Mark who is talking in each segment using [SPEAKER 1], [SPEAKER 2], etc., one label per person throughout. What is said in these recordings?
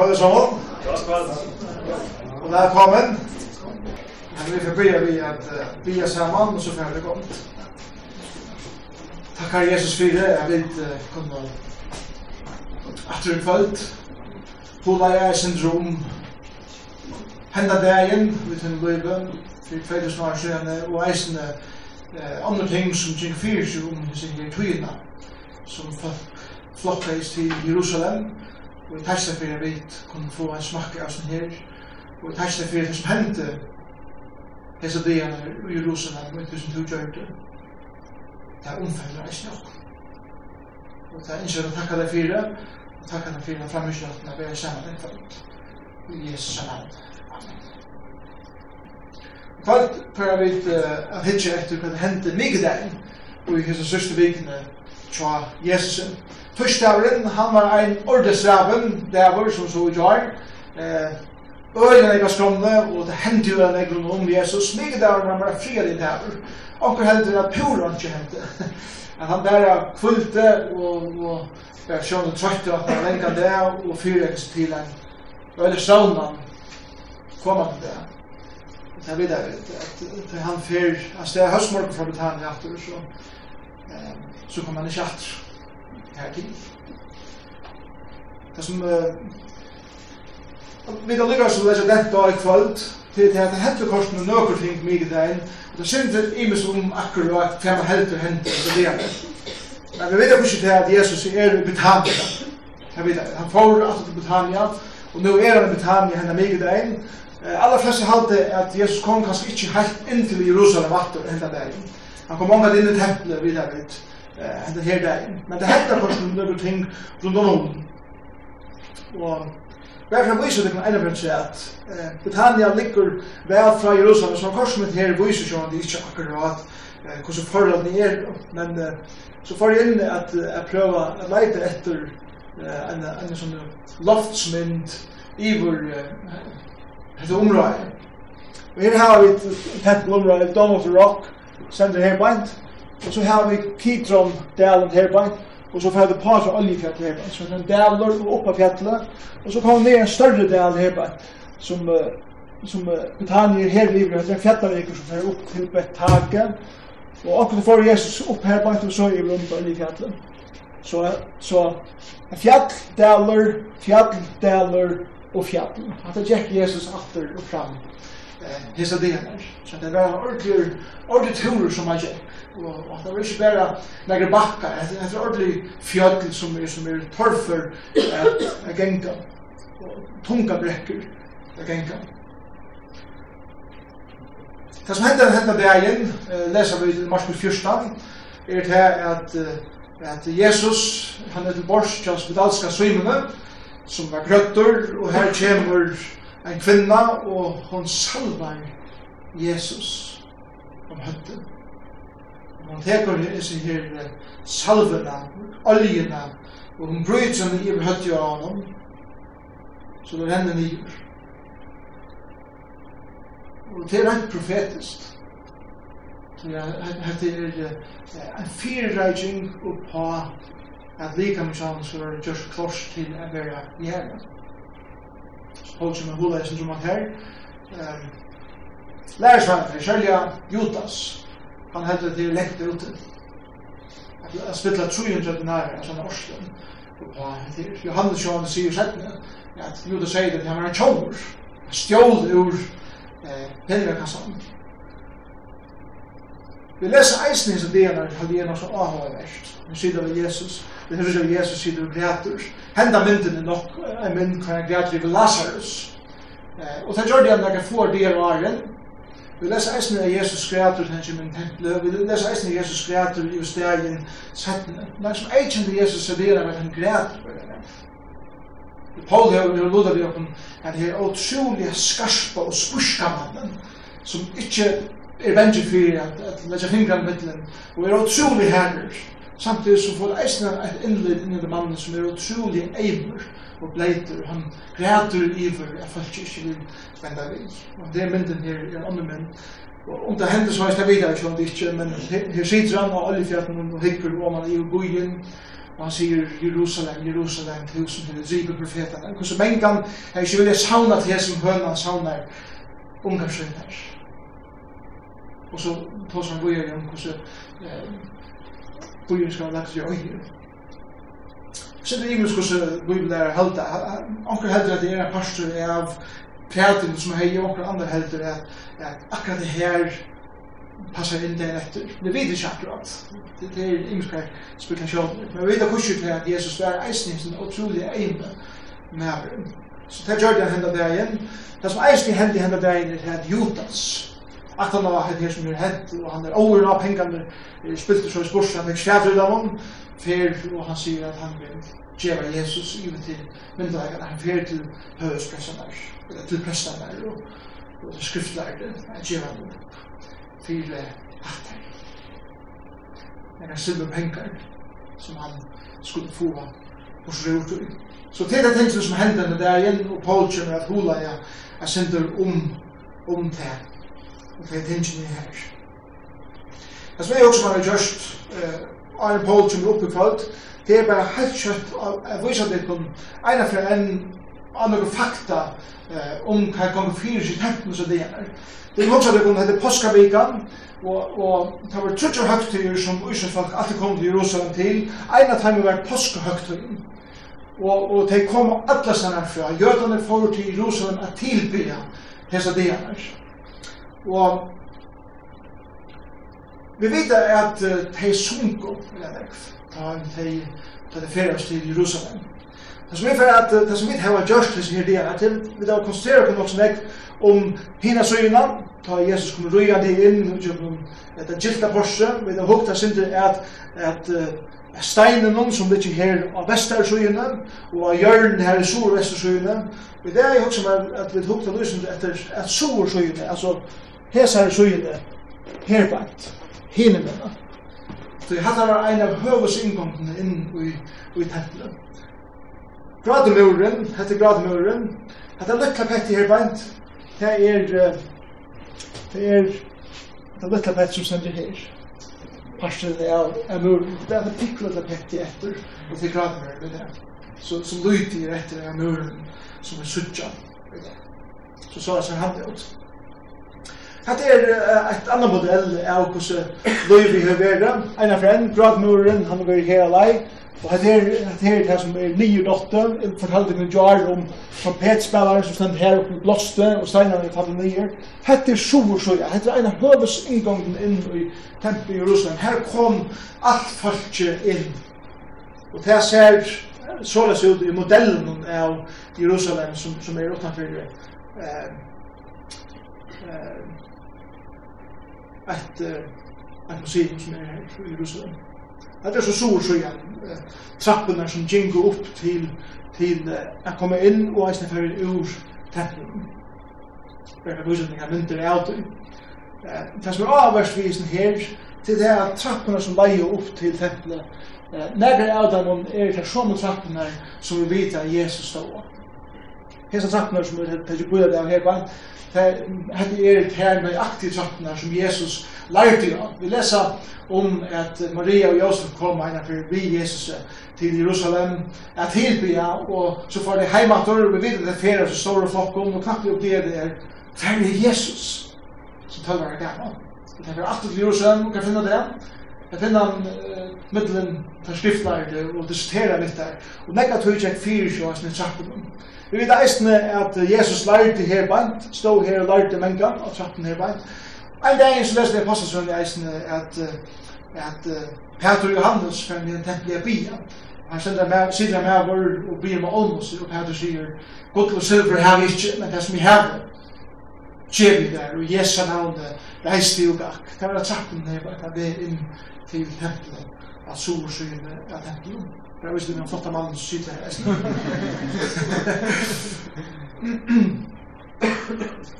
[SPEAKER 1] kvöld sammen. God kvöld. Og velkommen. Her vi får börja vi at uh, bia saman, og så får det godt. Takkar Jesus for det, jeg vil uh, komme atter en kvöld. Hula jeg syndrom. Henda dagen, vi tenner løyven, for kveld snart sjøene, og eisene eh, andre ting som kring fyrir seg om sin tøyina, som flokkeis til Jerusalem, og i tærsla fyrir jeg veit kunne få en smakka av sin her. Og i tærsla fyrir det som hendte hessa dagene i Jerusalem og tusen tog gjør det det er omfællar eis nok og det er innskjøy å takka deg fyrir. Og takka deg fyrir framhjørtna vi er saman enn kvöld i Jesus saman Amen. Kvöld prøver vi at hitje etter hva det hendte mygdag og i hese sørste vikene tja Jesus Tørstavlen, han var ein ordesraven, det var som så i jar. Eh, Øyne jeg var skromne, og det hendte jo en egen om Jesus. Mye der var bare fri av din her. Anker hendte det pura han ikke hendte. At han bare kvulte, og, og bare skjønne trøtte at han lenka det, og fyrreks til en øyne stravnmann kom han til det. Det er videre ikke, at han fyr, altså det er høstmorgen fra Britannia, så, eh, så kom han ikke atter her tid. Det som... vi kan lykke oss å lese den dag i kvöld, til at det at korsen og nøkker ting mye der inn, og det synes i meg som akkurat hva man helter hentet og det er. Men vi vet ikke til at Jesus er i Betania. Jeg vet. Han får alltid til Betania, og nå er han i Betania henne mye der inn. Alla fleste halte at Jesus kom kanskje ikke helt inn til Jerusalem vatter henne der inn. Han kom mange inn i tempelet videre ut hentet her dagen. Men det hette først når du ting rundt om Og hver fra viser det kan ene fyrir seg at eh, Betania ligger vel fra Jerusalem, så som mitt her viser seg at det ikke akkurat eh, hvordan forholdene er, men eh, så får jeg inn at jeg prøver å leite etter eh, en, en sånn loftsmynd i vår eh, område. Og her har vi et tett område, Dome of the Rock, sender her beint, Og så har vi Kitron dalen her bænt, og så får vi par av oljefjallet her bænt. Så den daler og av fjallet, og så kommer vi ned en større dal her bænt, som, uh, som uh, Betania her livet, det er fjallavriker som får opp til Betagen, og akkurat får Jesus opp her bænt, og så er vi rundt oljefjallet. Så, så fjall, daler, fjall, daler og fjall. At det gikk Jesus atter og fram hesa delar. Så det var ordentlig, ordentlig turer som man gikk. Og det var ikke bare negre bakkar, det er ordentlig fjöll som er, som er torfer at genga. Tunga brekker at genga. Det som hendte hendte dagen, leser vi i Marskos 14, er det at, at Jesus, han er til borsk, hans bedalska svimene, som var grøttur, og her kommer en kvinna, og hon salvar Jesus om høtten. Og hon teker disse her salverna, oljena, og hon bryter henne i over høtten av honom, så det renner nyr. Og det er rent profetisk. Det er en fyrreikning oppa at lika med sjans for Josh Klosh til å være hjemme folk som er hula i syndromat her. Um, Lærersvanker, Kjølja, Jotas, han heldur til lengt ute. Han spilla 300 nære, altså han er Oslen. Johannes Johan sier settene, at Jotas sier det, han var en tjomur, stjål ur eh, penrakassan. Vi leser eisen i som det er har det er noe så avhåret verst. Vi sitter ved Jesus. Vi sitter ved Jesus sitter og græter. Henda mynden er nok en mynd kan jeg græter ved Lazarus. Og det gjør det at jeg får det av åren. Vi leser eisen i Jesus græter til henne min tempelet. Vi leser eisen i Jesus græter i stegen settene. Men som eisen i Jesus er det at han græter for det. Paul har jo lodet vi oppen at det er utrolig skarpa og spurskammanden som ikke er vengi fyrir at, at leggja fingran middelen og er utrolig herrer samtidig som får eisne et innlid inn i den mannen som er utrolig eimur og bleitur. Han grætur iver at folk ikke vil spenda vi og det er mynden her er andre mynd. Og om det hendes var jeg videre ikke om det ikke men her sitter han og alle oljefjerten og hikker og man er i bojen Og han sier Jerusalem, Jerusalem, tusen til drive profetene. Hvordan mengan er ikke vilja sauna til jeg som høna saunar ungarsøyner og så tås han bøyer om hvordan byen skal lagt seg øyne. Så det er ikke hvordan Bibelen er heldig. Anker heldig at det er en pastor av prætin som hei, og anker andre heldig at, at akkurat det her passar inn der etter. Det vet ikke akkurat. Det er imenska spekulasjoner. Men vi vet ikke til at Jesus er eisen i sin utrolig egne mævren. Så det gjør det hendet der igjen. Det som eisen i der igjen er at Judas, att han har här som är hett och han är over av pengarna spilt så i spurs han är skjärd av honom fer och han säger att han vill geva Jesus even till myndagarna han fer till högspressarna eller till prästarna och, och skriftlärde att geva honom Men hattar några silverpengar som han skulle få hos Reuter. Så det är som händer när det är igen och Paul kommer att hula jag, jag synder om, om det og det er tingene her. Det som jeg også har gjørst, Arne Paul kommer opp i kvalt, det er bare helt kjøtt av vise at det kom ene fra en andre fakta om hva jeg kommer fyrir sitt henten som det er. Det er også det kom hette Påskavikan, og, og det var trutjer høgtider som Øysensfolk alltid kom til Jerusalem til. En av dem var Påskahøgtiden. Og, og de kom alle stedene fra. Jødene får til Jerusalem at tilbya hese deler. Og vi vet at uh, de sunko, vil jeg nekv, da de ferias til Jerusalem. Det som vi for at det som vi har gjørst til her, det er at vi da konstruerer på noe som nekv om hina søgina, ta Jesus kommer røya det inn, og det er gilta borse, vi da hukta synder at, at uh, steinen noen som ligger her av vestersøyene, og av hjørnen her i sur-vestersøyene. vi da er jo som at vi hukta løsning etter at sur-søyene, altså hesar søyene herbeint, hinemene. Så jeg hadde vært en av høves inngångene inn i, i tempelen. Grademuren, hette grademuren, hette løtla petti herbeint, det er, det er, det er løtla petti som sender her. Parsen av, av muren, det er det tikk løtla petti etter, og det er grademuren det er. Så, som lyder etter av muren, som er suttja, så så er han det også. Hatt er eit anna modell av hvordan løyvi vi har vært. Einar for en, gradmuren, han har vært her alai. Og hatt er det som er nye dotter, jeg fortalte min jar om trompetspillare som stendt her oppe i blåste, og steinar i fallet nye. Hatt er sjoversøya, hatt er einar høves inngången inn i tempel i Jerusalem. Her kom alt falskje inn. Og det ser såles ut i modellen av Jerusalem som, som er utanfor eh, eh, at at musikken er i Jerusalem. Det er så stor så igjen trappene som gingo opp til til att komme inn og eisne fyrir ur tempelen. Det er viset meg myndir er alltid. Det som er avverst visen her, til det at trappene som leier opp til tempelet, nekker av dem er det sånne trappene som vi vet at Jesus står. Hesa trappene som vi tar ikke bøyde av her, Det er et her med aktiv trappene som Jesus lærte av. Vi leser om at Maria og Josef kom inn for vi Jesus til Jerusalem at tilbya, og så får de heimator og at det fyrir så store om, og knappt opp det det er færre Jesus som tøller det gammel. Vi tenker at til Jerusalem, og kan finne det. Jeg finner han uh, middelen til skriftlærde og diskuterer litt der. Og nekka tog ikke fyrir seg hans med trappen Vi vet eisne at Jesus lærte her bant, stod her og lærte menga, og trappen her bant. En dag så leste jeg apostelsøren i eisne at, at Peter Johannes fram i en tempel i bia. han sender meg, sier han her vår og bia med om og Peter sier, Gud og silver har vi ikke, men det som vi har, det. kjer vi der, og Jesu navn, reiste jo gakk. Det var trappen her, bant, at vi er inn til tempelet, at solsynet av tempelet. Det er visst en flotta mann som sitter her.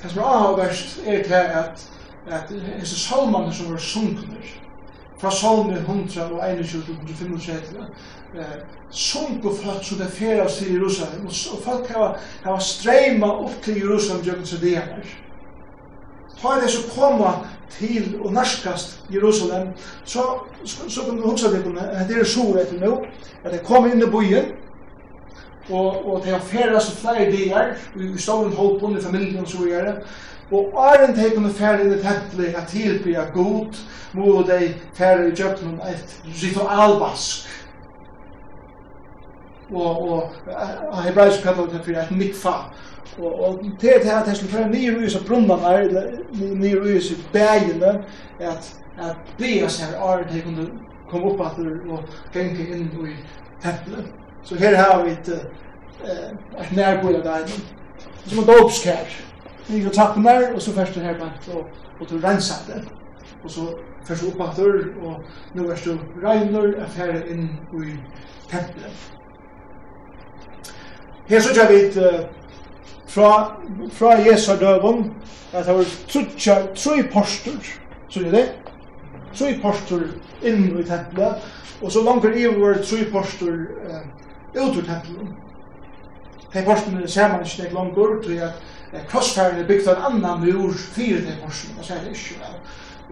[SPEAKER 1] Det som er avhverst er til at at disse salmene som var sunkner fra salme 121 til 135 sunk og folk som det fyrir oss til Jerusalem og folk har, har streima opp til Jerusalem gjøkken seg det ta det så koma til og narskast Jerusalem, så, så, så kan du huske det, det er så etter nå, at jeg kom inn i byen, og, og det er har færast flere dier, og vi står en håp under familien så gjør det, og æren til kunne fære inn i tempelet, at tilbyr god, må de fære i djøkken et ritualvask, og og han hebraisk kallar det fyrir eitt mikfa. Og og det er at hessu fyrir nýr í så brunnar eller nýr í så bægina at at bæja sær ar det kunnu koma upp at og ganga inn í templet. Så her har vi et eh nærbuð av det. Som ein dopskær. Ni går tappen der og så først her bak og og du rensar det. Og så først upp aftur og nú er du reinur at fer inn í templet. Her så vi uh, fra, fra Jesu døven, at det var trutja, tre poster, så er det, tre poster inn i tempelet, og så langt i var tre poster uh, ut ur tempelet. De postene ser man ikke det langt ut, og at eh, krossfæren er bygd av en annan mur, fire de og så er det ikke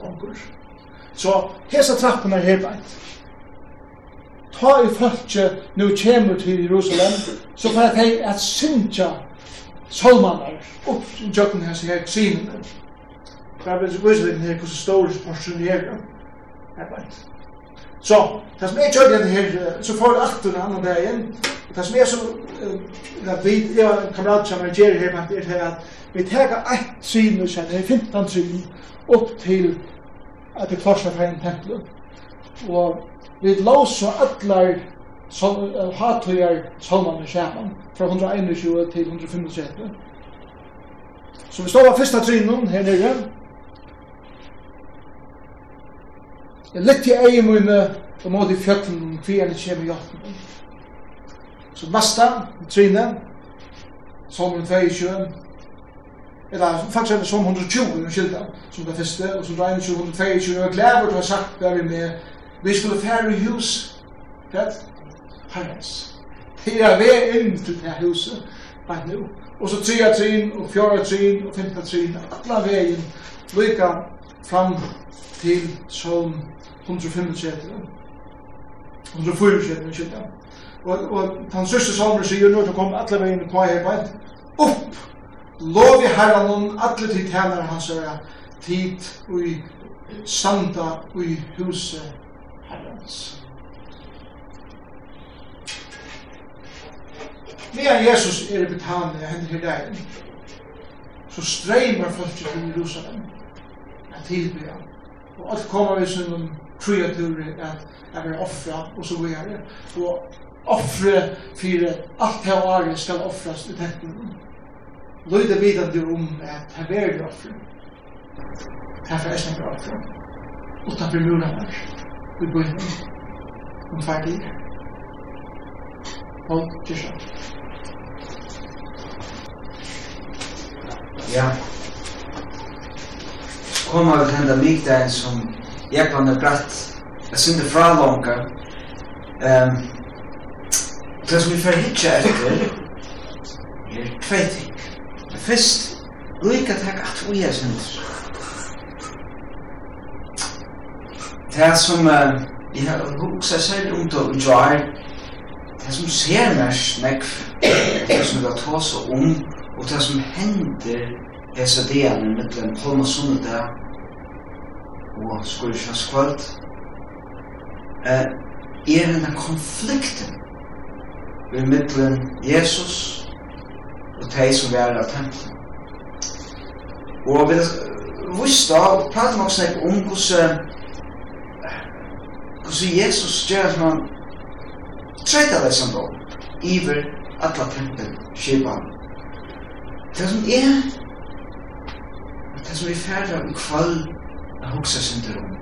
[SPEAKER 1] langt ut. Så hesa trappen er helt veit ta i folket nu kjemur til Jerusalem, så får jeg at syndja solmanar upp i jokken hans her ksinen. Det er veldig visselig her hvordan stor porsen her er bænt. Så, det som er kjøkken her, så får jeg alt under andre dagen, det som er så, det vi, jeg var en kamerat som er gjerrig her, det er at vi tega eit trin, det er 15 trin, opp til at det klorsar fra en tempel. Og vi låsa allar hatøyar salmane saman fra 121 til 135. Så vi står av fyrsta trinnen her nere. Jeg litt i egen munne og måte i fjøkken for en kjem i hjelpen. Så neste trinne, salmen 22, eller faktisk er det som 120 i unnskyldda, som det første, og som det er 122, og glæver å ha sagt der vi med Vi skulle fære i hus, vet, herrens. Det er ved inn til det huset, bare nu. Og så tida trin, og fjorda trin, og femta trin, alla vegin, lykka fram til som 135. 134, skylda. Og, og den sørste salmer sier nå, du kom alla vegin, på her bare opp, lov i herran, alle tid tænare hans herra, tid og i standa og i huset hans. Medan Jesus er i Betania, hendur her der, så streymar folk til Jerusalem at tilbyr. Og alt kommer vi som en kreatur, at jeg vil offra, og så vil jeg. Og offre fyrir alt her året skal offras i tempelen. Løyde vidande om at her er det offre. Her er det offre. Utanfor murene i bønnen om ferdig. og til kyrkja. Ja. Koma vi til den vikdagen som Jekvann er bratt. Jeg synes det fra langt. Um, det som vi får hitje etter er tvei ting. det Først, lykka takk at vi er sindur. det som uh, jeg har hukset selv om det og gjør, det som ser meg snakk, det som jeg tar seg om, og det som hender hese delen mellom Holm og Sunnedag og Skurkjanskvald, uh, er denne konflikten mellom Jesus og de som er av tempelen. Og vi visste og pratet nok snakk om hvordan Og Jesus gjør at man treyta det som dom iver atla tempel skipan. Det som er det som er færre om kvall a hoksa sindur om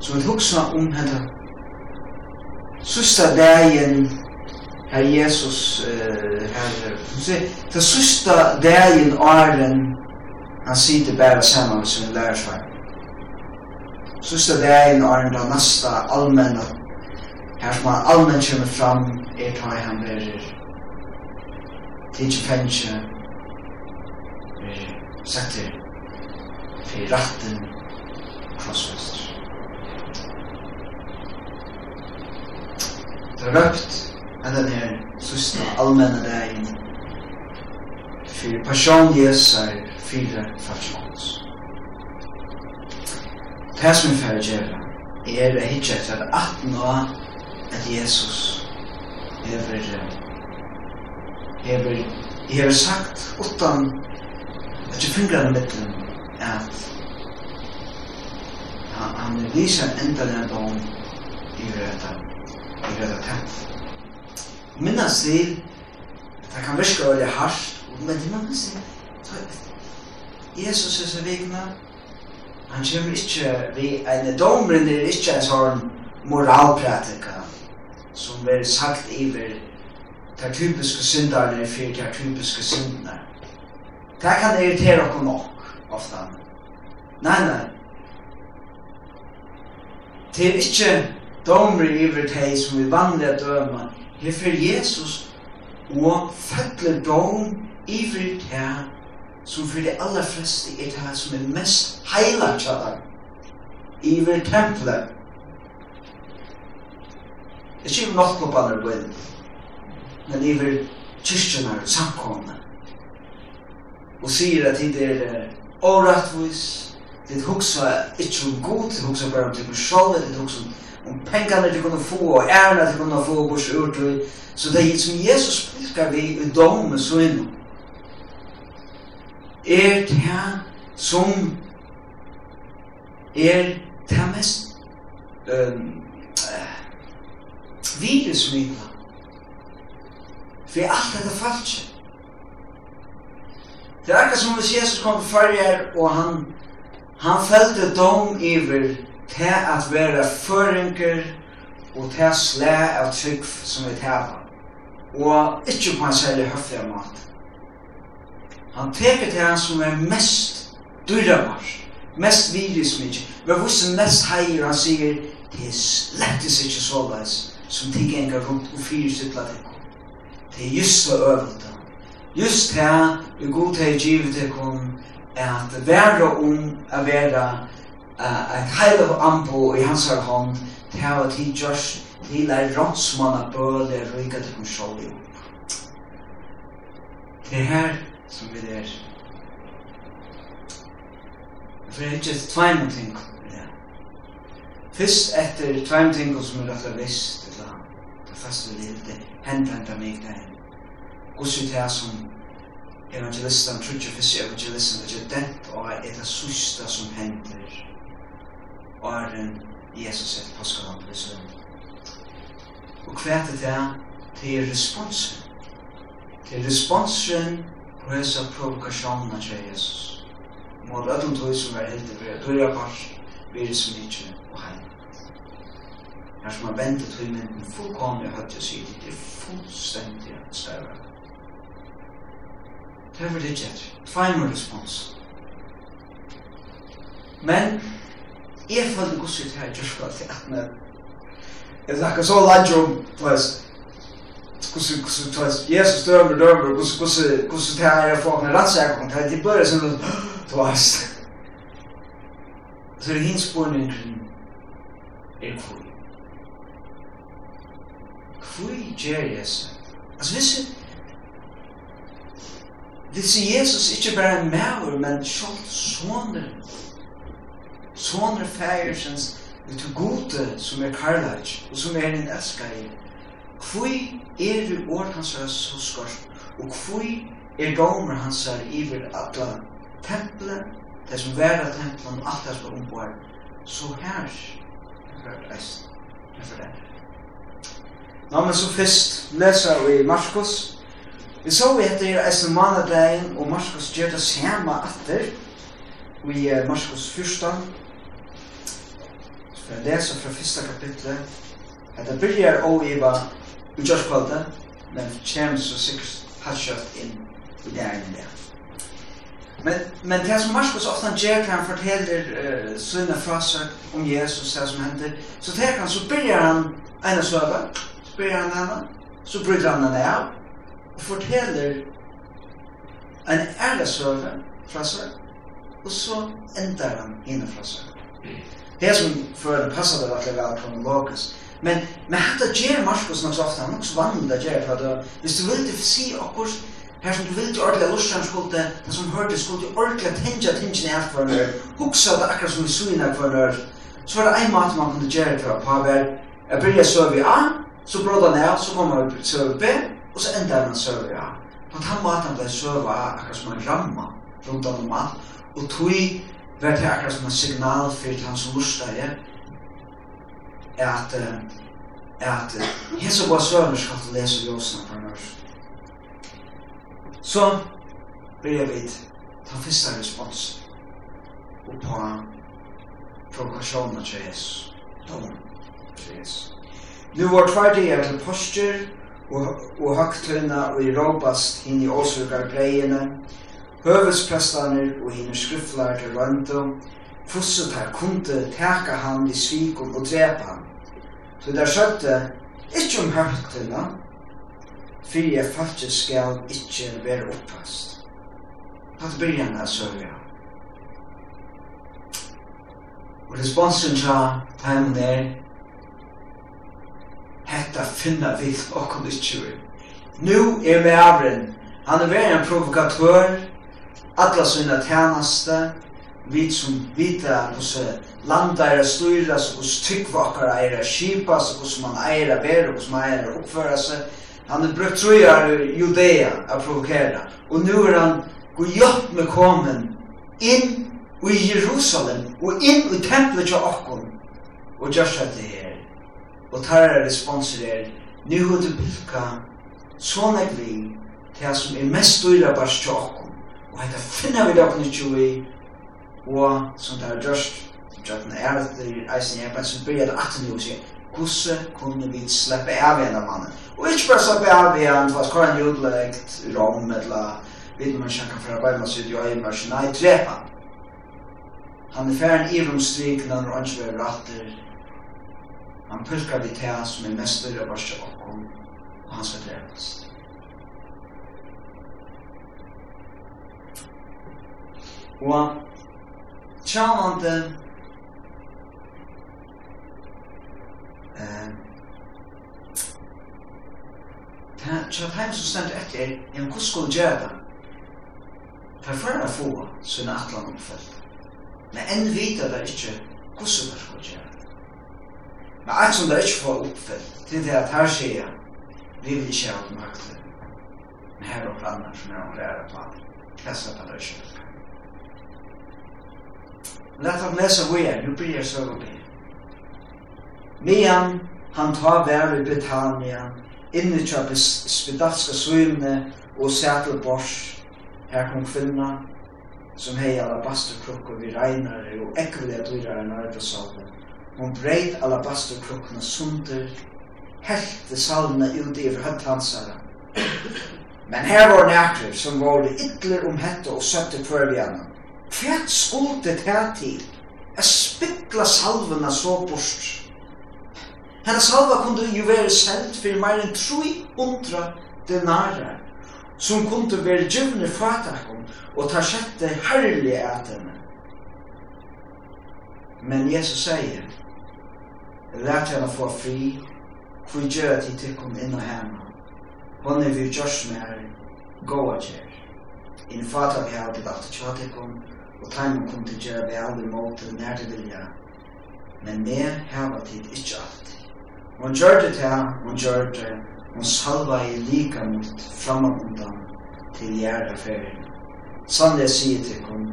[SPEAKER 1] som er hoksa om henne, sista dagen her Jesus uh, her, det sista dagen åren han sitter bare sammen med sin lærersvær Sista dagen er den da nasta allmenna. Her som han allmenn kommer fram er ta i han verir. Tidsi fengse verir setter
[SPEAKER 2] fyrir ratten krossfester. Det er røpt enn den her sista allmenna dagen fyrir passion Jesus er fyrir falskons. Det som vi får gjøre er å hitje etter at at nå at Jesus hever hever hever sagt utan at jeg finner den mittelen at han, han viser enda den dom i røda i røda tett minnes til at det kan virke veldig hardt men det minnes vi Jesus er så vikna han kommer ikke vi en domren er ikke en sånn moralpratika som blir sagt iver de typiske synderne for de typiske syndene det kan irritere oss nok ofte nei nei. Det er ikke domren iver de som vi vanlige dømer Herfor Jesus og fødler dom iver de som för det allra flesta är det här som är mest heilat kjallar iver templet. Det är ju något på alla bön. Men iver kyrkjorna och samkomna. Och säger att det är orättvis. Det huxar inte om god, det huxar bara om det är själv, det huxar om pengarna du kunde få och ärna du kunde få och så ur Så det är som Jesus pekar vi i dom så inom er det som er det mest um, uh, virusmidla for alt dette falsk det er akkurat som hvis Jesus kom til farger og han han følte dom iver til at være føringer og til slæ av trygg som vi tæva og ikke på en særlig høflig måte Han teker til han som er mest dyrabar, mest virusmykje, men vussen mest heier, han sier, det er slettes ikke såleis, som de enga rundt og fyrir sittla tekko. Det er just det øvelta. Just det vi god til å give til kom, at være om å være et heil av ambo i hans her hånd, til å tid just, til er rådsmann av bøle ryga til kom sjål i. Det er her som vi er. For jeg er ikke tveim og ting i. Fyrst etter tveim ting som er rett og visst, eller det fast vi levde, hent hent av mig der. Guds ut her som evangelistan, trutje fyrst evangelistan, det er dent og er et av sista som henter. Og er en Jesus et påskalampel i søvn. Og hva er det der? Det er responsen. Det er responsen og hesa provokationen til Jesus. Mål öllum tog som var hildi fyrir at dyrja bars viri som ikkje og heim. Her som har ventet tog mynden fullkomlig hatt jeg sier det er fullstendig at stæra. Det er vel ikkje final Tveimer respons. Men jeg følte gosset her i kjørskvall til at jeg snakker så lagt om, kus kus tas Jesus dömer dömer kus kus kus det här är folk när rätt säkert kan det börja så då tvast så det hins på en en fri fri Jesus alltså visst Det sier Jesus ikke bare en maur, men selv sånner. Sånner fægersens ut gode som er karlaj, og som er en elskar i. Kvui er ord hans er så skorst, og kvui er domer hans er iver alla temple, det som vera templen, alt det som er omboar, så her er det eist, Det er for det. Nå, men så først leser vi Markus. Vi så vi etter eisen manadagen, og Markus gjør det samme atter, vi er Markus 14, så jeg leser fra fyrsta kapitlet, at det byrjar å iva i utgjørskvalde, men kjem så sikkert hattkjøft inn i det ene det. Men, men det som Marskos ofta gjør når han forteller uh, sønne fraser om Jesus, det som hender, så tar han, så byrjar han ene søve, så byrjar han henne, så bryter han henne av, og forteller en ærlig søve fraser, og så endar han henne fraser. Det som for det passer det veldig vel kronologisk, Men men hetta ger Markus nok ofta, han også vanlig det ger for at hvis du vil til se akkurat her som du vil til ordla lustan skulle det som hørte skulle du ordla tenja tenja her for meg. Hugsa det akkurat som vi syna for der. Så var det ein mat man kunne gjøre for på hver. Jeg byrja så vi A, så bråda ned, så kommer vi til B, og så enda den så vi A. På den maten ble søva akkurat som en ramma rundt om mat, og tog var det akkurat som en signal for han som lustar, at at hesa var sønner skal til lesa ljósna for nørs. Så blir jeg vidt ta fyrsta respons og på provokasjonen til Jesus. Dom til Jesus. Nu var tvær tvardiger til postur og, og høgtøyna og i råpast inn i åsugar greiene, høvesprestaner og hinn skriftlar til røndum, fusset her kunde teka han i svikum og drepa han. Du der skjøtte ikke om høytene, for jeg faktisk skal ikke være oppfast. Hatt byrjan av sørja. Og responsen fra timen er Hetta finna vi okkur ikkje vi. Nu er med avren. Han er veri en provokatør, alla sina tjeneste, vi som vita hos landa er styras, hos tyggvakar er kipas, hos man eira ber hos man eira oppføra seg. Han har brukt trøyar Judea a provokera. Og nu er han gojott med komen inn i Jerusalem og inn i templet til Akkon og gjør seg det her Og tar er responser er nu er du bilka sånn er vi til han som er mest styra bare til Akkon. Og hette finna vi det Akkon i og som det har gjørst, Jørgen er at det er eisen i arbeid, som blir det at nu og sier, hvordan kunne vi slippe av en av mannen? Og ikke bare slippe av en, for at kåren er utleggt, rom, eller vidt man kjenner fra arbeid, man sier, jo, i må nei, trepa. Han Han er ferdig i romstrik, når han ikke vil ratter, han pulkar vi til som er mester av oss og og han skal drepas. Og tjánandi eh ta tja som stendur etter er ein kus skuld gjøta for fyrir a få sinne atlan omfelt men enn vita der ikkje kussu skuld skuld gjøta men alt som der ikkje får oppfelt til det at her sier vi vil ikkje ha makt men her er okkur annar som er på Kassa det let oss lese vi er, nu blir så å be. Mian, han tar vær i Britannia, inni tja spedalska svimne og sætel bors, her kom kvinna, som hei alabasterkrukker vi regnar og ekvile dyrare nare på salmen. Hon breit alabasterkrukkene sunder, helte salvene ut i høtt hansara. Men her var nækker som var ytler om hette og søtte kvørvjana. Hva skulle det her til? Jeg spikla salvene så bort. Hennes salva kunde jo være sendt for mer enn 300 denarer som kunde være djevne fatakom og ta sjette herlige ætene. Men Jesus sier, Lært henne få fri, for gjør at de kom inn og henne. Hon er vi gjørs med her, gå og gjør. Inn fatak her, det alt til tjatikom, og taimen kom til gjøre vel i måte nær til vilja. Men det hava tid ikkje alt. Hon gjør det til, hon gjør det, hon salva i lika mot framanundan til gjerda ferien. Sannlig sier til kom,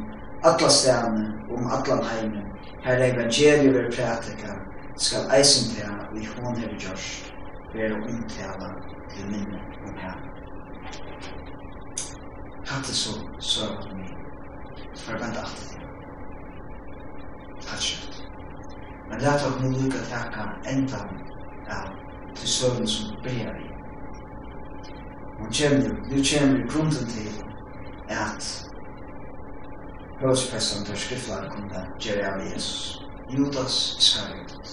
[SPEAKER 2] atla stene om atlan heimen, her evangeliet vil prætika, skal eisen til vi hon hever gjørst, være omtala til minne om her. Hatt det så, så er det Så får jeg vente alt. Alt kjøtt. Men det er takk man lukker takka enda ja, til søvn som ber i. Man kjenner, nu kjenner grunden til at Rådspressan til skriftlar kunne gjøre av Jesus. Judas Iskariot.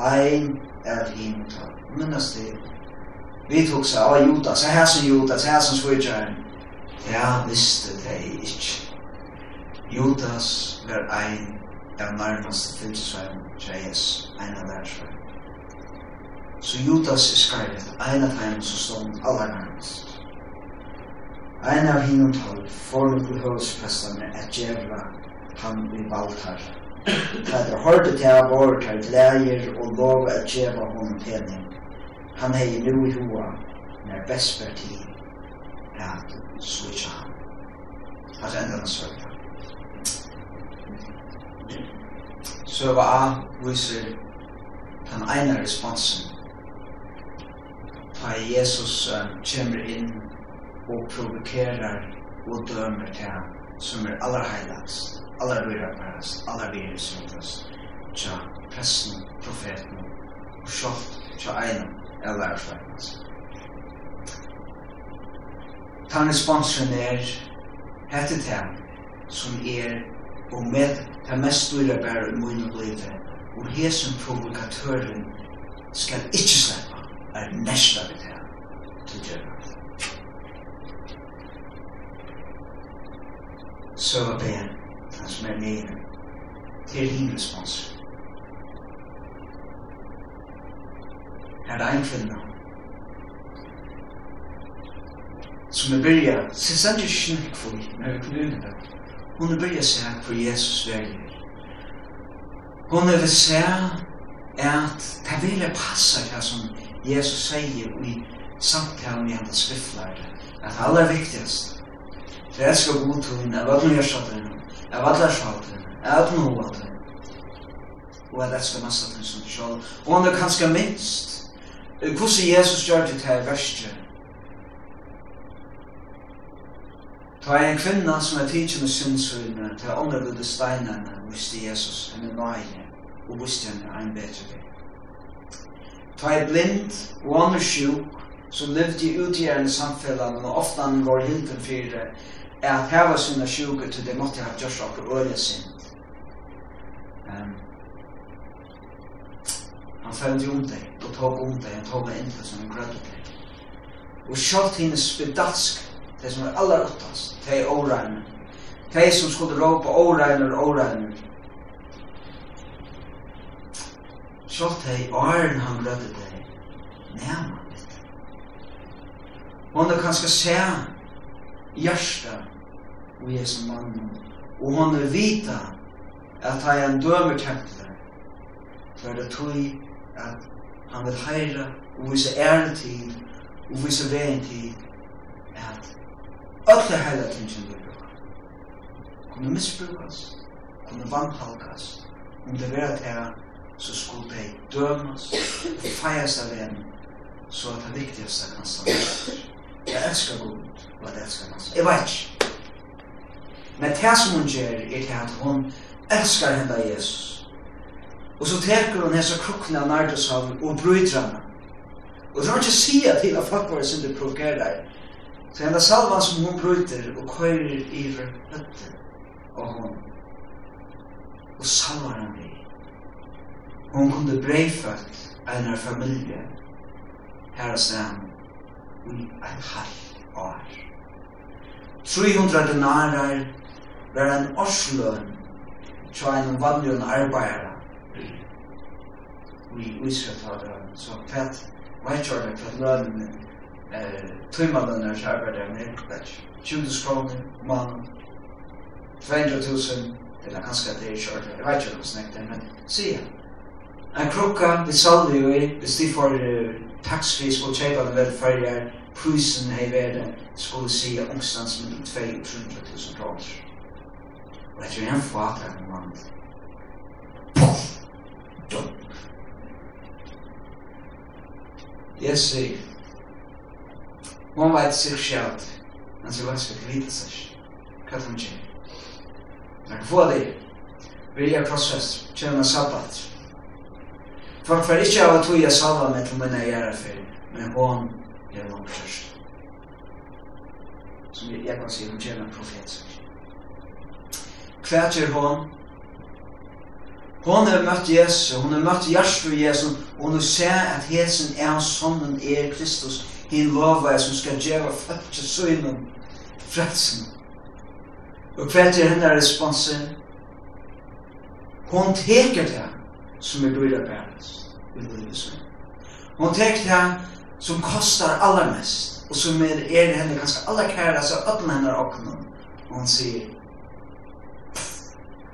[SPEAKER 2] Ein er hin og tal. Minnes det. Vi tok seg, ah Judas, her som Judas, her som svitjaren. Ja, visste det ikke. Judas var ein av nærmast fylsvein Jesus, ein av lærsvein. Så Judas Iskariot, ein av heim som stod aller nærmast. Ein av hinn og tolv får til høvesprestane at djevla han i valtar. er hørte til av vår tært læger og lov at djeva hon pening. Han hei nu i hoa, når best parti, at switcha han. At enda han sørta. Søva A viser den ene responsen. Da Jesus uh, kommer inn og provokerer og dømer til ham som er aller heilagst, aller rødapærast, aller virusrødast, tja pressen, profeten og sjålt tja einum er lærfærast. Ta responsen er hette til ham som er og med det mest store bære i munn og livet og hesen provokatøren skal ikke slippe er næsta vi det til djøren så var det han som er nere til himmelsmans her er en kvinne, som er byrja, sinns han ikke snakk for, men vi kunne unna det Hun vil se hvor Jesus velger. Hun vil se at det vil passa det som Jesus sier i samtalen med hans skriftlærde. At det aller viktigste, det er skal god til henne, av alle gjørsatene, av alle sjaltene, av alle hovatene, og at det skal masse til som sjal. Og han er kanskje minst, hvordan Jesus gjør det til verset, Ta en kvinna som er tidsi med sinnsvinne, ta ånda steinene, viste Jesus henne nøye, og viste henne ein bedre vei. Ta en blind og ånder sjuk, som levde i utgjærende samfellan, og ofta han var hilden fyrir, er at heva sina sjuke til det måtte ha gjørst okkur øye sint. Um, han følte om deg, og tog om deg, og tog deg inn til som en grødde deg. Og sjalt henne spedalsk de som er aller åttast, de er åregne. De som skulle råpa åregne og åregne. Sjålt de åren han rødde de, nema litt. Hon er kanskje se hjärsta og Jesu mann, og hon er vita at han er en dømer tempel, for det tog at han vil heira og vise æren til og vise veien til at öll heila tingene kunne misbrukas, kunne vannhalkas, om det vera til så skulle de dømas og feias av en, så at det viktigaste kan samlas. Jeg elskar god og jeg elskar hans. Jeg vet ikke. Men det som hun gjør er til at hun elskar henne Jesus. Og så teker hun hese krukkene av nardeshavn og brydrene henne. Og det var ikke sida til at folk var sin det provokerer Så henne salvan som hon bryter og køyrer i for høtten av hon. Og salvar han vi. Hon kunde det einar familie her og sen i ein halv år. 300 denarar var en årsløn tja en vanlig arbeidare i Israel så fett, vet jeg det, kvett lønnen min tøymannar der med 20 kroner om man 200.000 eller kanskje det er kjørt, jeg vet ikke om snakk det, men sier En krukka, vi salde jo i, hvis de får uh, taksfri skulle kjøpa den velferdier, prisen hei verden, skulle si omstans med 200.000 kroner. Og jeg tror jo en fater en mann. Poff! Dum! Jeg sier, Hon veit sig sjálv, men sig veit sig vita sig. Hva hon kjer? Men hva det Vi er? Vilja krossfest, kjønna sabbat. Folk var ikkje av at hoja salva med til minne gjerra fyrir, men hon er langt først. Som jeg kan si, hun kjønna profet sig. Hva kjer hon? Hon har møtt Jesus, hon har møtt Jesu Jesus, og hon har sett at hesen er sonnen er Kristus, hin lovaði som skal gjeva fæltje søgnum frelsen. Og hvert er hennar responsen? Hon teker det som er bryr bæres i livet søgn. Hon teker det som kostar allermest og som er, er henne ganske aller kæra så öppna hennar oknum og hon sier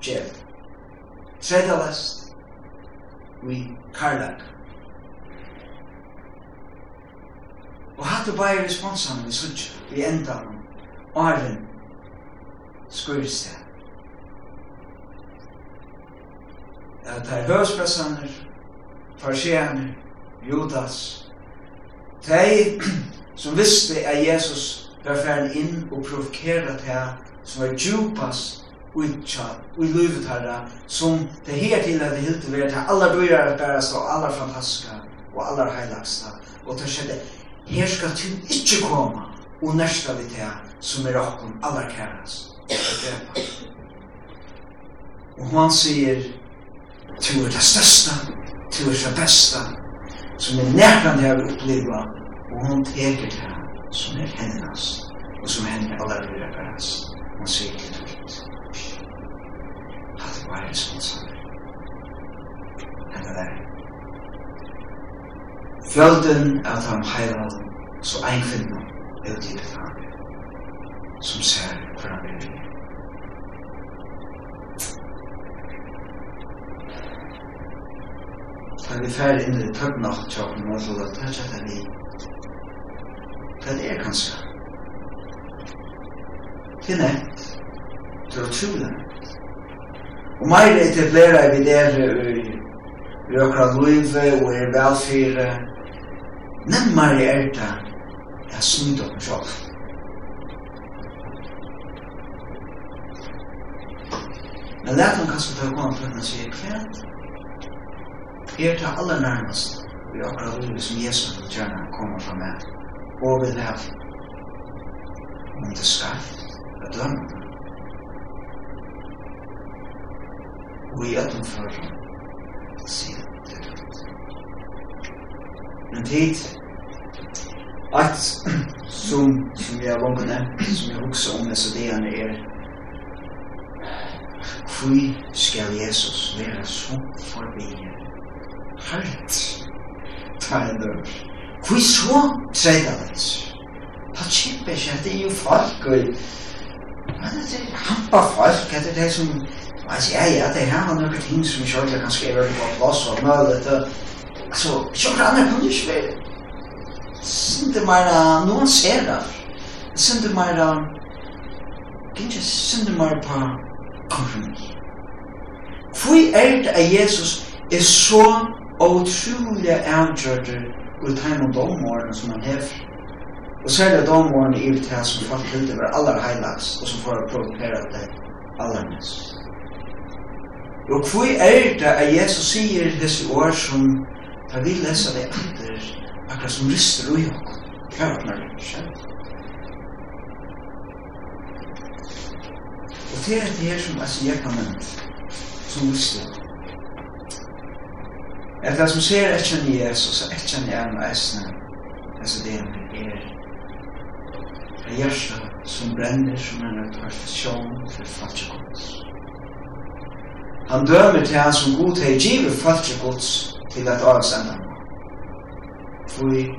[SPEAKER 2] Gjev Tredje lest Vi karlaka Og hatt du bare responsene vi sutt vi enda om åren skurres det. At det er høvspressaner, farsjener, Judas, de som visste at Jesus var ferdig inn og provokeret det som var djupast utkjatt, i livet herre, som det her til at det hilt til være til aller dyrare bærest og aller fantastiske og aller heilagsta, og det skjedde her skal du ikke komme og nærske vi til som er okken aller kæres. Og han sier, du er det største, du er det beste, som er nærkant jeg vil oppleve, og hun teker det som er hennes, og som henne aller vil repareres. Han sier til det at det var en sånn sammen. Henne der. Fjölden er tam heilag, så ein kvinna er til fram, som ser hver han er. Da vi færre inn i tøgnacht tjokken og så da tøtja det vi, det er det kanskje. Det er nett, det er utrolig nett. Og meir etablerer vi det i røkra luive og er velfyrir, nemmare er det at snyta oss sjálf. Men lät hon kanske ta igång för att säga kvärt. Er det aller nærmest vi akkurat livet som Jesus vil gjerne komme fra meg, og vil ha om det skarft att döma Og i öppen förrän säger men tid. At som, som jeg vågne, som jeg hukse om disse dagene er Fy skal Jesus være så forbi halt Ta Hvor så tredje hans Da kjempe ikke, det er jo folk og Men det er hampa folk, det er det som Altså, ja, ja, det er her har noen ting som ikke kan skrive på plass og møte alltså Jordan är ikke være Sinte mera noen ser där. Sinte mera kan ju sinte mera på kompromiss. Fui er det at Jesus er så utrolig avgjørt ut heim og dommorene som han hever. Og særlig dommorene i det som falt ut var aller heilags, og som får provokere det aller mest. Og fui er det at Jesus sier disse år som Da vi leser det etter akkurat som rister ui okk. Det er åpner det, kjent. Og det er det her som jeg sier kan nevnt, som rister. Er det som ser etkjen i Jesus, og etkjen i en eisne, altså det er det hjertet som brenner som en rettfärdsjån for falska gods. Han dømer til han som god hej givet falska gods till att avsanna. Tvoi,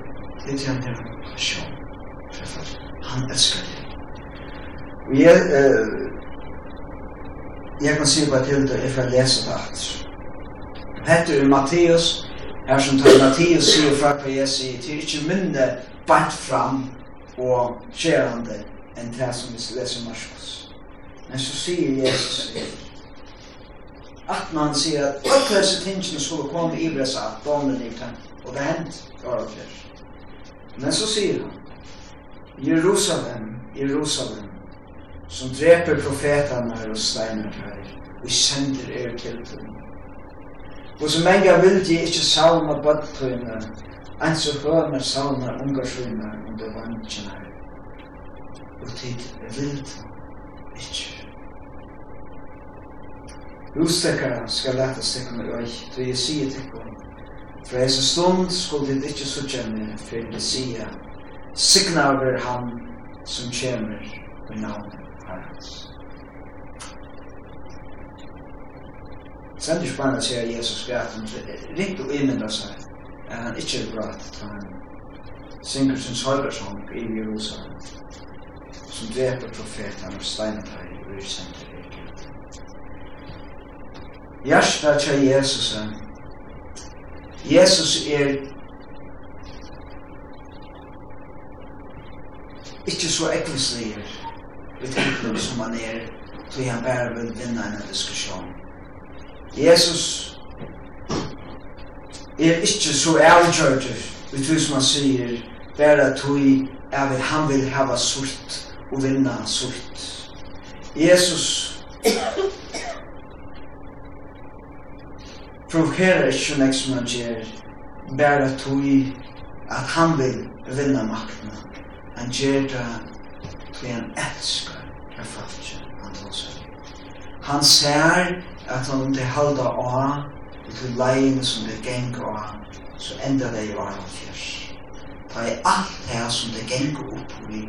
[SPEAKER 2] det känner han passion. Han älskar dig. Og jeg, uh, jeg kan si bare til det jeg får lese det alt. Hette er Matteus, her som tar Matteus sier fra hva jeg sier til, ikke minne bant fram og skjerande enn det som vi leser Marskos. Men så sier Jesus, att man ser att alla dessa tingen skulle komma i bressa att domen i kan och det hänt bara för. Men så säger han Jerusalem, Jerusalem som dreper profetarna och steiner här och sänder er till dem. Och så många vill de inte salma böttröna en så hörna salma ungarsröna under vannkina och tid vill de inte. Rustekaren skal leta seg om øy, då jeg sier til kom. Fra hans stund skulle dit ikkje sutja meg, for det sier, signa over han som kommer med navn Herrens. Sendur spannet sier Jesus græten, rikt og imynda seg, at han ikkje er brat, at han synger sin sorgarsong i Jerusalem, som dreper profeten og steinet i Ursentet. Hjärsta tja Jesus. Jesus er ikke så ekkelsliger vi tenker som han er så han bare vil vinna en diskusjon Jesus er ikke så avgjørter vi tror som han sier bare tog at han vil hava sult og vinna sult. Jesus provokera ikke nek som han gjør, bare tog at han vil vinna makten. Han gjør det tog han elsker hva folk han tar seg. Han ser at han det halda av og til leien som det geng av, så enda det jo av fjers. Ta i alt det som det geng opp i,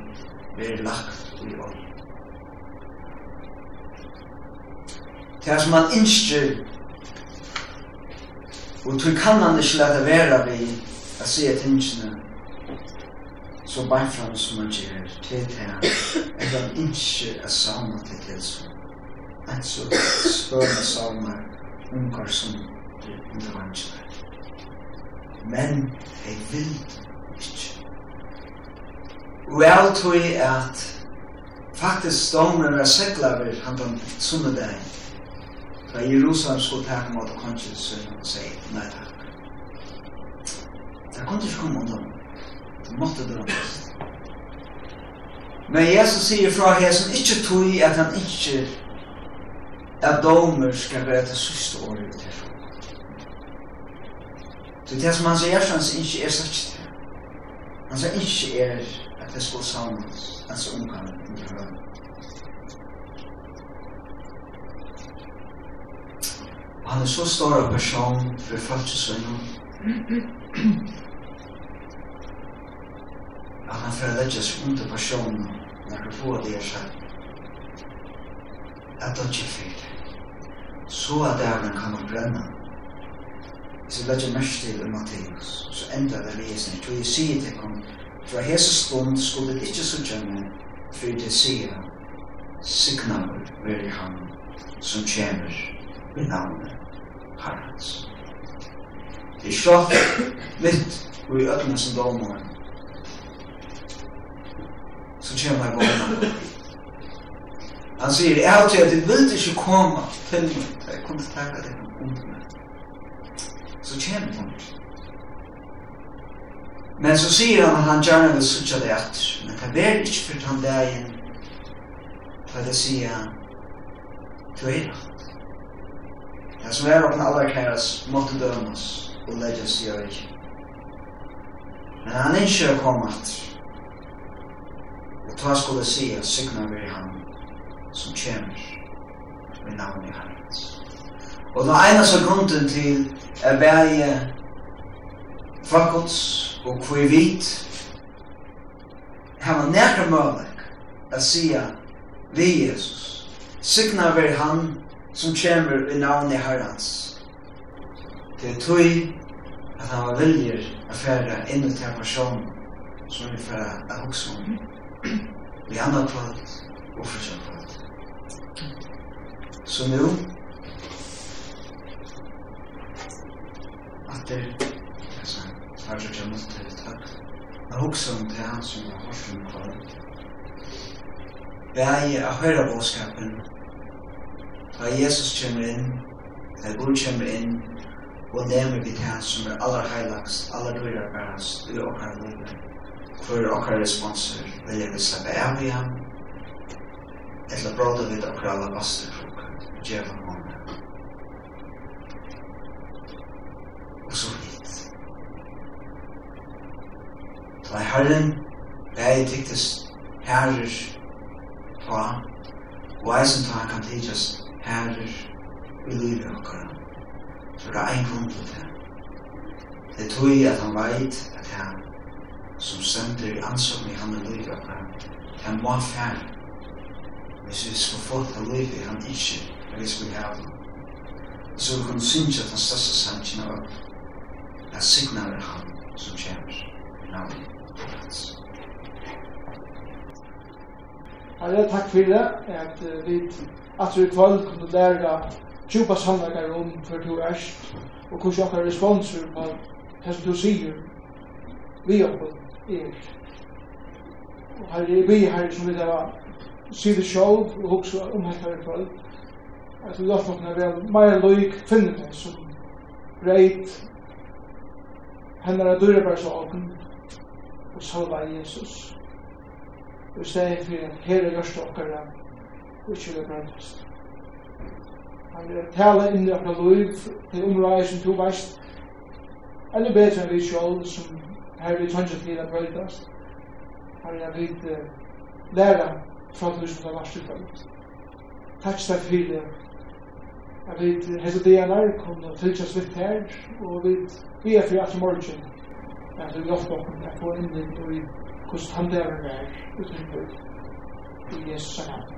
[SPEAKER 2] blir lagt i år. Det som han innskjer Og tror kan han ikke lade være vi å se tingene så bare fram som han gjør til det her. at han ikke å savne til det som en så spørre savner unger som under undervansker. Men jeg vil ikke. Og jeg tror at faktisk dommer er sekler ved han den sunne sunnedagen Da Jerusalem skulle ta mot kongen sin og si, nei takk. Det kunne ikke komme om dem. Det måtte drømmes. Men Jesus sier fra hesen ikke tog at han ikke at domer skal være til siste året ut herfra. Så det som han sier fra hans ikke er sagt det. Han sier ikke er at det skal samles, altså omgangen i høyden. han er så stor en person for folkesøgnen at han får legge seg under personen når du får det seg. At det ikke fyrt så at dævnen kan man brenne. Hvis vi legger mest til i Matteus så enda det vi er snitt og jeg sier til ham fra hese stund skulle det ikke så gjerne for det sier signaler vil han som tjener i navnet Herrens. Det er slått mitt og i ødene som dommer så kommer jeg gående. Han sier, jeg har til at jeg vil ikke komme til meg, da jeg kunne takke deg om meg. Så kommer han. Men så sier han at han gjerne vil sutja det etter, men det er ikke for han det er igjen, for det sier han, du er rett. Det som er åkne allra kæres måtte dømes og legges i øy. Men han er ikke kommet. Og ta skulle si at sykna vi han som kjemmer med navn i hans. Og den ene sekunden til er bæge fakults og kvi vit hava nekra mølek at sia vi Jesus. Sykna vi han som kommer i navn i herrens. Det er tøy at han var viljer å fære inn og til person som vi fære av hos om. Vi andre kvalt og forskjell kvalt. Så nå at det er sånn har du kjent til et takk. Men hos om det han som har hørt om kvalt. Jeg er høyre å høre bådskapen Da Jesus kommer inn, da Gud kommer inn, og nevner vi det som er aller heilagst, aller dyrer bærest, i okkar livet. For okkar responser vil jeg vi slappe av i ham, eller bråda vid okkar alabasterkrok, djeva måne. Og så hit. Da Herren, vei tyktes herrer, ta, og eisen ta kan tidsast herrer i livet okkara. Så det er ein grunn til det. Det er tog at han veit at han som sender i ansvar i han i livet okkara, han må fære. Hvis vi skal få til livet han ikke, men vi har ha det. Så vi kan synge at han største sannsyn av at signaler er han som kommer i navnet hans.
[SPEAKER 1] Herre, takk for det, at vi at vi i kvöld kunne lære djupa sannleikar om hver du erst og hvordan okkar responser på det som du sier vi okkar er. Og her er vi her som vi hava sier det sjálf og hugsa om hetta i kvöld at vi ofta kunne være meir loik finne det som reit hennara dyrabarsåken og salva Jesus. Og i stedet her er gjørst okkar ikke det brennest. Han er tale inn i akkurat liv til områder som to veist, eller bedre enn vi sjål som her vi tønge til at brøytast. Han er vidt læra fra du som det var utbrøyt. Takk seg for det. Jeg vet, hese DNR kom og tilkjast vitt her, og vi er fri etter morgen. at vi ofte åkken, jeg får innlitt og vi hvordan han der er, utenfor, i Jesus' navn.